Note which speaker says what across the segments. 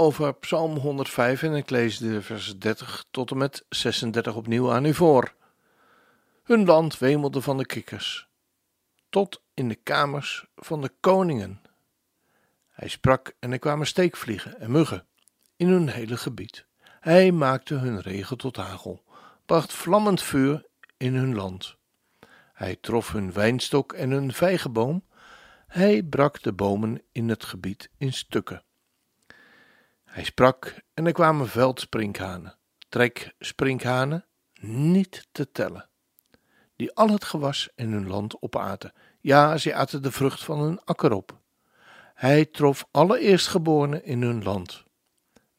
Speaker 1: over Psalm 105 en ik lees de vers 30 tot en met 36 opnieuw aan u voor. Hun land wemelde van de kikkers, tot in de kamers van de koningen. Hij sprak en er kwamen steekvliegen en muggen in hun hele gebied. Hij maakte hun regen tot hagel, bracht vlammend vuur in hun land. Hij trof hun wijnstok en hun vijgenboom. Hij brak de bomen in het gebied in stukken. Hij sprak en er kwamen veldsprinkhanen, treksprinkhanen, niet te tellen, die al het gewas in hun land opaten. Ja, ze aten de vrucht van hun akker op. Hij trof alle eerstgeborenen in hun land,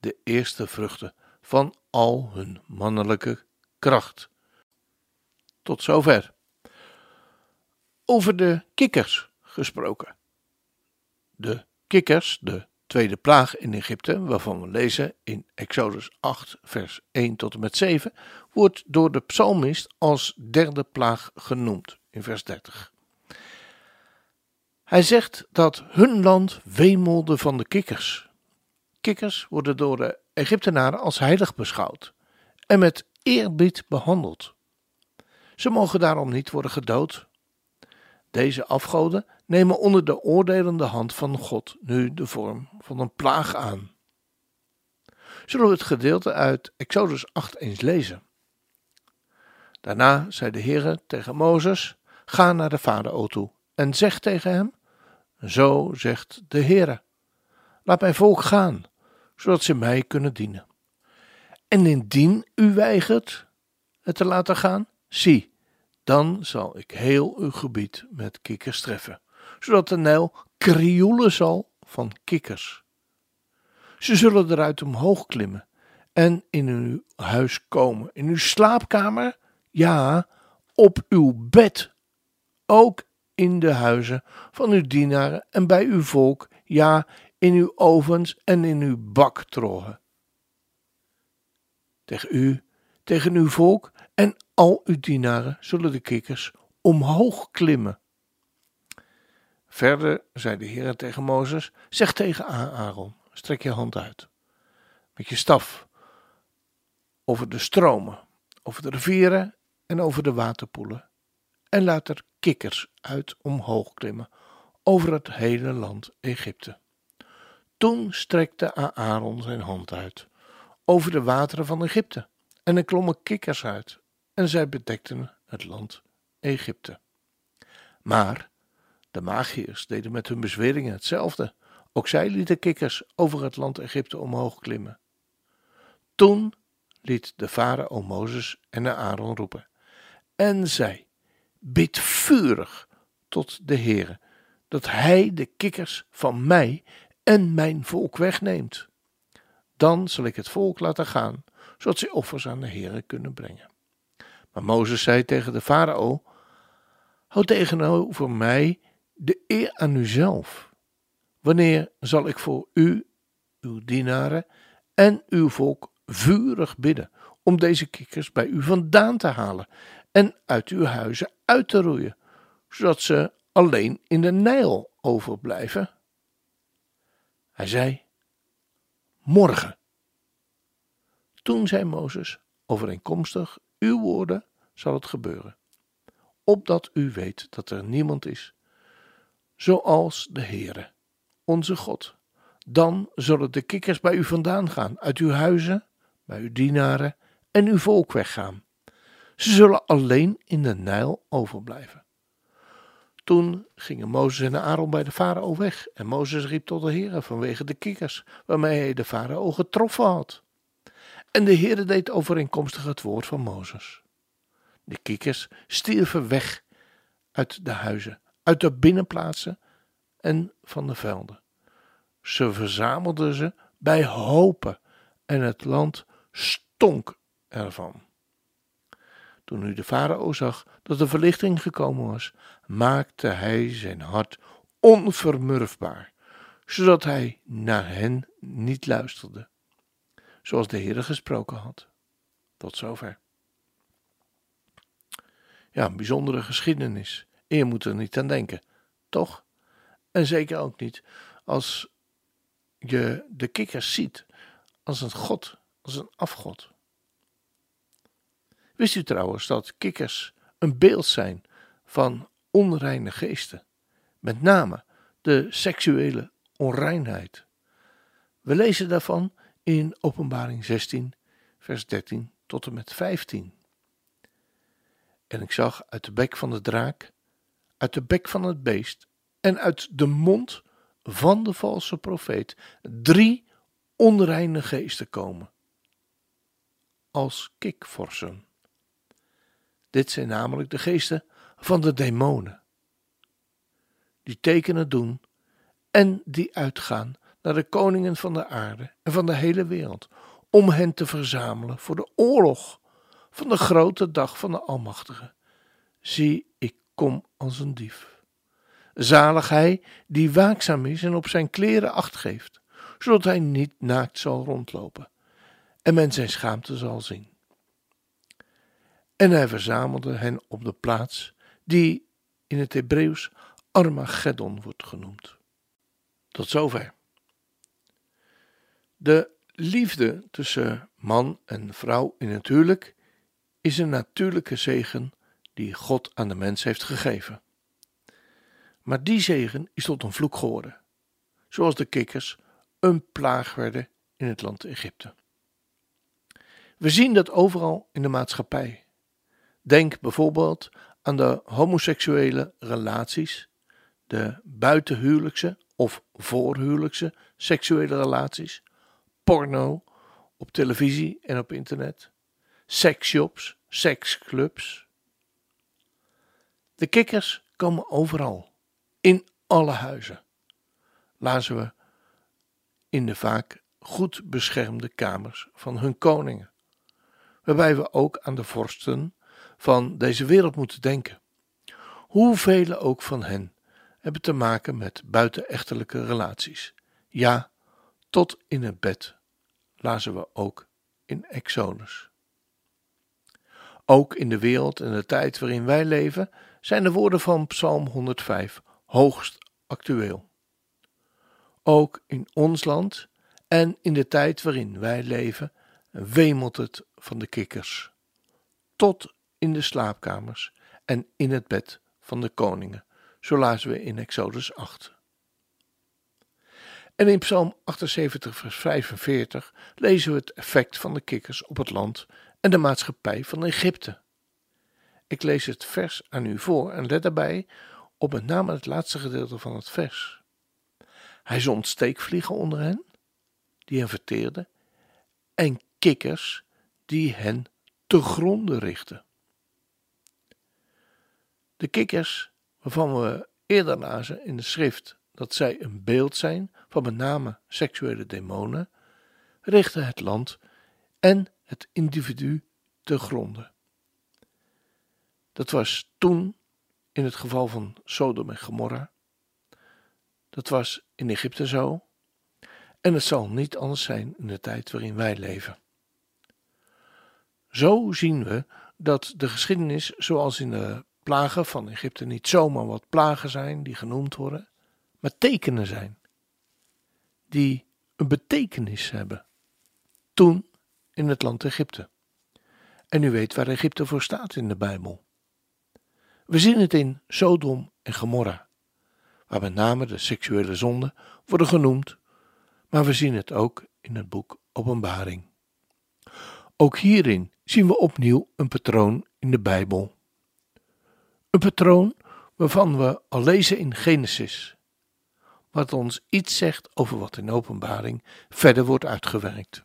Speaker 1: de eerste vruchten van al hun mannelijke kracht. Tot zover. Over de kikkers gesproken. De kikkers, de tweede plaag in Egypte, waarvan we lezen in Exodus 8, vers 1 tot en met 7, wordt door de psalmist als derde plaag genoemd in vers 30. Hij zegt dat hun land wemelde van de kikkers. Kikkers worden door de Egyptenaren als heilig beschouwd en met eerbied behandeld. Ze mogen daarom niet worden gedood. Deze afgoden nemen onder de oordelende hand van God nu de vorm van een plaag aan. Zullen we het gedeelte uit Exodus 8 eens lezen? Daarna zei de Heere tegen Mozes: Ga naar de farao toe en zeg tegen hem: Zo zegt de Heere: Laat mijn volk gaan, zodat ze mij kunnen dienen. En indien u weigert het te laten gaan, zie, dan zal ik heel uw gebied met kikkers treffen zodat de Nijl krioelen zal van kikkers. Ze zullen eruit omhoog klimmen en in uw huis komen, in uw slaapkamer, ja, op uw bed, ook in de huizen van uw dienaren en bij uw volk, ja, in uw ovens en in uw baktrogen. Tegen u, tegen uw volk en al uw dienaren zullen de kikkers omhoog klimmen. Verder zei de Heer tegen Mozes: Zeg tegen Aaron: strek je hand uit met je staf over de stromen, over de rivieren en over de waterpoelen. En laat er kikkers uit omhoog klimmen over het hele land Egypte. Toen strekte Aaron zijn hand uit over de wateren van Egypte en er klommen kikkers uit en zij bedekten het land Egypte. Maar de magiërs deden met hun bezweringen hetzelfde. Ook zij lieten kikkers over het land Egypte omhoog klimmen. Toen liet de farao Mozes en Aaron roepen en zei: Bid vurig tot de Heere dat hij de kikkers van mij en mijn volk wegneemt. Dan zal ik het volk laten gaan, zodat ze offers aan de Heere kunnen brengen. Maar Mozes zei tegen de farao: Houd tegenover mij de eer aan uzelf. Wanneer zal ik voor u, uw dienaren en uw volk vurig bidden om deze kikkers bij u vandaan te halen en uit uw huizen uit te roeien, zodat ze alleen in de Nijl overblijven? Hij zei: Morgen. Toen zei Mozes: Overeenkomstig uw woorden zal het gebeuren, opdat u weet dat er niemand is zoals de Heere, onze God. Dan zullen de kikkers bij u vandaan gaan, uit uw huizen, bij uw dienaren en uw volk weggaan. Ze zullen alleen in de Nijl overblijven. Toen gingen Mozes en Aaron bij de farao weg en Mozes riep tot de Heere vanwege de kikkers waarmee hij de farao getroffen had. En de Heere deed overeenkomstig het woord van Mozes. De kikkers stierven weg uit de huizen uit de binnenplaatsen en van de velden. Ze verzamelden ze bij hopen en het land stonk ervan. Toen nu de farao zag dat de verlichting gekomen was, maakte hij zijn hart onvermurfbaar, zodat hij naar hen niet luisterde, zoals de Heer gesproken had. Tot zover. Ja, een bijzondere geschiedenis. Je moet er niet aan denken, toch? En zeker ook niet als je de kikkers ziet als een god, als een afgod. Wist u trouwens dat kikkers een beeld zijn van onreine geesten, met name de seksuele onreinheid? We lezen daarvan in Openbaring 16, vers 13 tot en met 15. En ik zag uit de bek van de draak, uit de bek van het beest en uit de mond van de valse profeet drie onreine geesten komen, als kikvorsen. Dit zijn namelijk de geesten van de demonen, die tekenen doen en die uitgaan naar de koningen van de aarde en van de hele wereld, om hen te verzamelen voor de oorlog van de grote dag van de Almachtige. Zie, ik kom als een dief. Zalig hij die waakzaam is en op zijn kleren acht geeft, zodat hij niet naakt zal rondlopen en men zijn schaamte zal zien. En hij verzamelde hen op de plaats die in het Hebreeuws Armageddon wordt genoemd. Tot zover. De liefde tussen man en vrouw in het huwelijk is een natuurlijke zegen die God aan de mens heeft gegeven. Maar die zegen is tot een vloek geworden, zoals de kikkers een plaag werden in het land Egypte. We zien dat overal in de maatschappij. Denk bijvoorbeeld aan de homoseksuele relaties, de buitenhuwelijkse of voorhuwelijkse seksuele relaties, porno op televisie en op internet, seksshops, seksclubs. De kikkers komen overal, in alle huizen, lazen we in de vaak goed beschermde kamers van hun koningen, waarbij we ook aan de vorsten van deze wereld moeten denken. Hoeveel ook van hen hebben te maken met buitenechtelijke relaties. Ja, tot in het bed, lazen we ook in Exodus. Ook in de wereld en de tijd waarin wij leven zijn de woorden van Psalm 105 hoogst actueel. Ook in ons land en in de tijd waarin wij leven wemelt het van de kikkers. Tot in de slaapkamers en in het bed van de koningen, zo lazen we in Exodus 8. En in Psalm 78, vers 45 lezen we het effect van de kikkers op het land en de maatschappij van Egypte. Ik lees het vers aan u voor en let daarbij op met name het laatste gedeelte van het vers. Hij zond steekvliegen onder hen, die hen verteerden, en kikkers die hen te gronden richten. De kikkers, waarvan we eerder lazen in de schrift dat zij een beeld zijn van met name seksuele demonen, richten het land en het individu te gronden. Dat was toen in het geval van Sodom en Gomorra. Dat was in Egypte zo. En het zal niet anders zijn in de tijd waarin wij leven. Zo zien we dat de geschiedenis, zoals in de plagen van Egypte, niet zomaar wat plagen zijn die genoemd worden, maar tekenen zijn. Die een betekenis hebben. Toen in het land Egypte. En u weet waar Egypte voor staat in de Bijbel. We zien het in Sodom en Gomorra, waar met name de seksuele zonden worden genoemd, maar we zien het ook in het boek Openbaring. Ook hierin zien we opnieuw een patroon in de Bijbel. Een patroon waarvan we al lezen in Genesis, wat ons iets zegt over wat in Openbaring verder wordt uitgewerkt.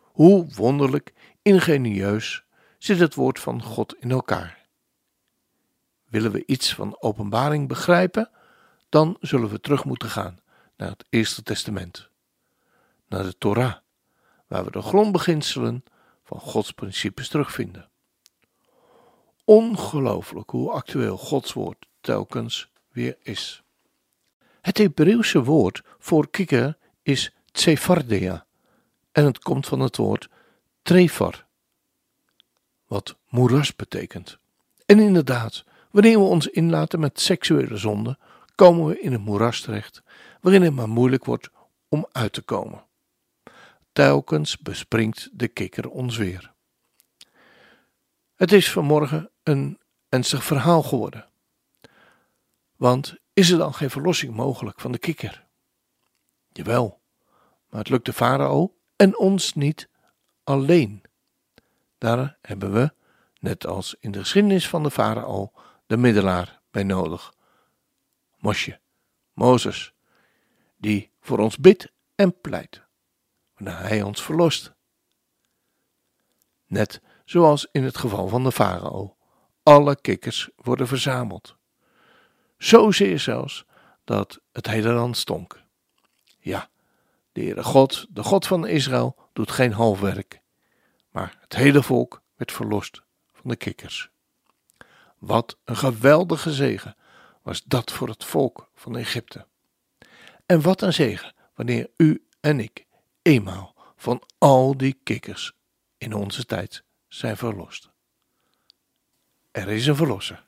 Speaker 1: Hoe wonderlijk ingenieus zit het woord van God in elkaar. Willen we iets van openbaring begrijpen, dan zullen we terug moeten gaan naar het Eerste Testament, naar de Torah, waar we de grondbeginselen van Gods principes terugvinden. Ongelooflijk hoe actueel Gods woord telkens weer is. Het Hebreeuwse woord voor kikker is tsefardea en het komt van het woord trefar, wat moeras betekent. En inderdaad, wanneer we ons inlaten met seksuele zonde, komen we in een moeras terecht, waarin het maar moeilijk wordt om uit te komen. Telkens bespringt de kikker ons weer. Het is vanmorgen een ernstig verhaal geworden. Want is er dan geen verlossing mogelijk van de kikker? Jawel, maar het lukt de farao en ons niet alleen. Daar hebben we, net als in de geschiedenis van de farao, de middelaar bij nodig. Mosje, Mozes, die voor ons bidt en pleit, wanneer hij ons verlost. Net zoals in het geval van de farao, alle kikkers worden verzameld. Zozeer zelfs dat het hele land stonk. Ja, de Heere God, de God van Israël, doet geen half werk, maar het hele volk werd verlost van de kikkers. Wat een geweldige zegen was dat voor het volk van Egypte. En wat een zegen wanneer u en ik eenmaal van al die kikkers in onze tijd zijn verlost. Er is een verlosser.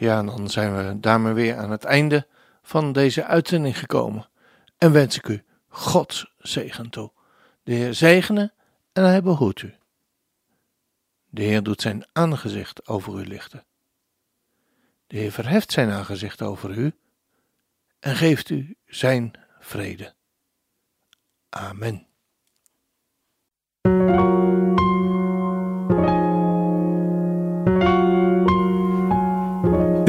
Speaker 1: Ja, dan zijn we daarmee weer aan het einde van deze uitzending gekomen. En wens ik u Gods zegen toe. De Heer zegene en hij behoedt u. De Heer doet zijn aangezicht over u lichten. De Heer verheft zijn aangezicht over u en geeft u zijn vrede. Amen.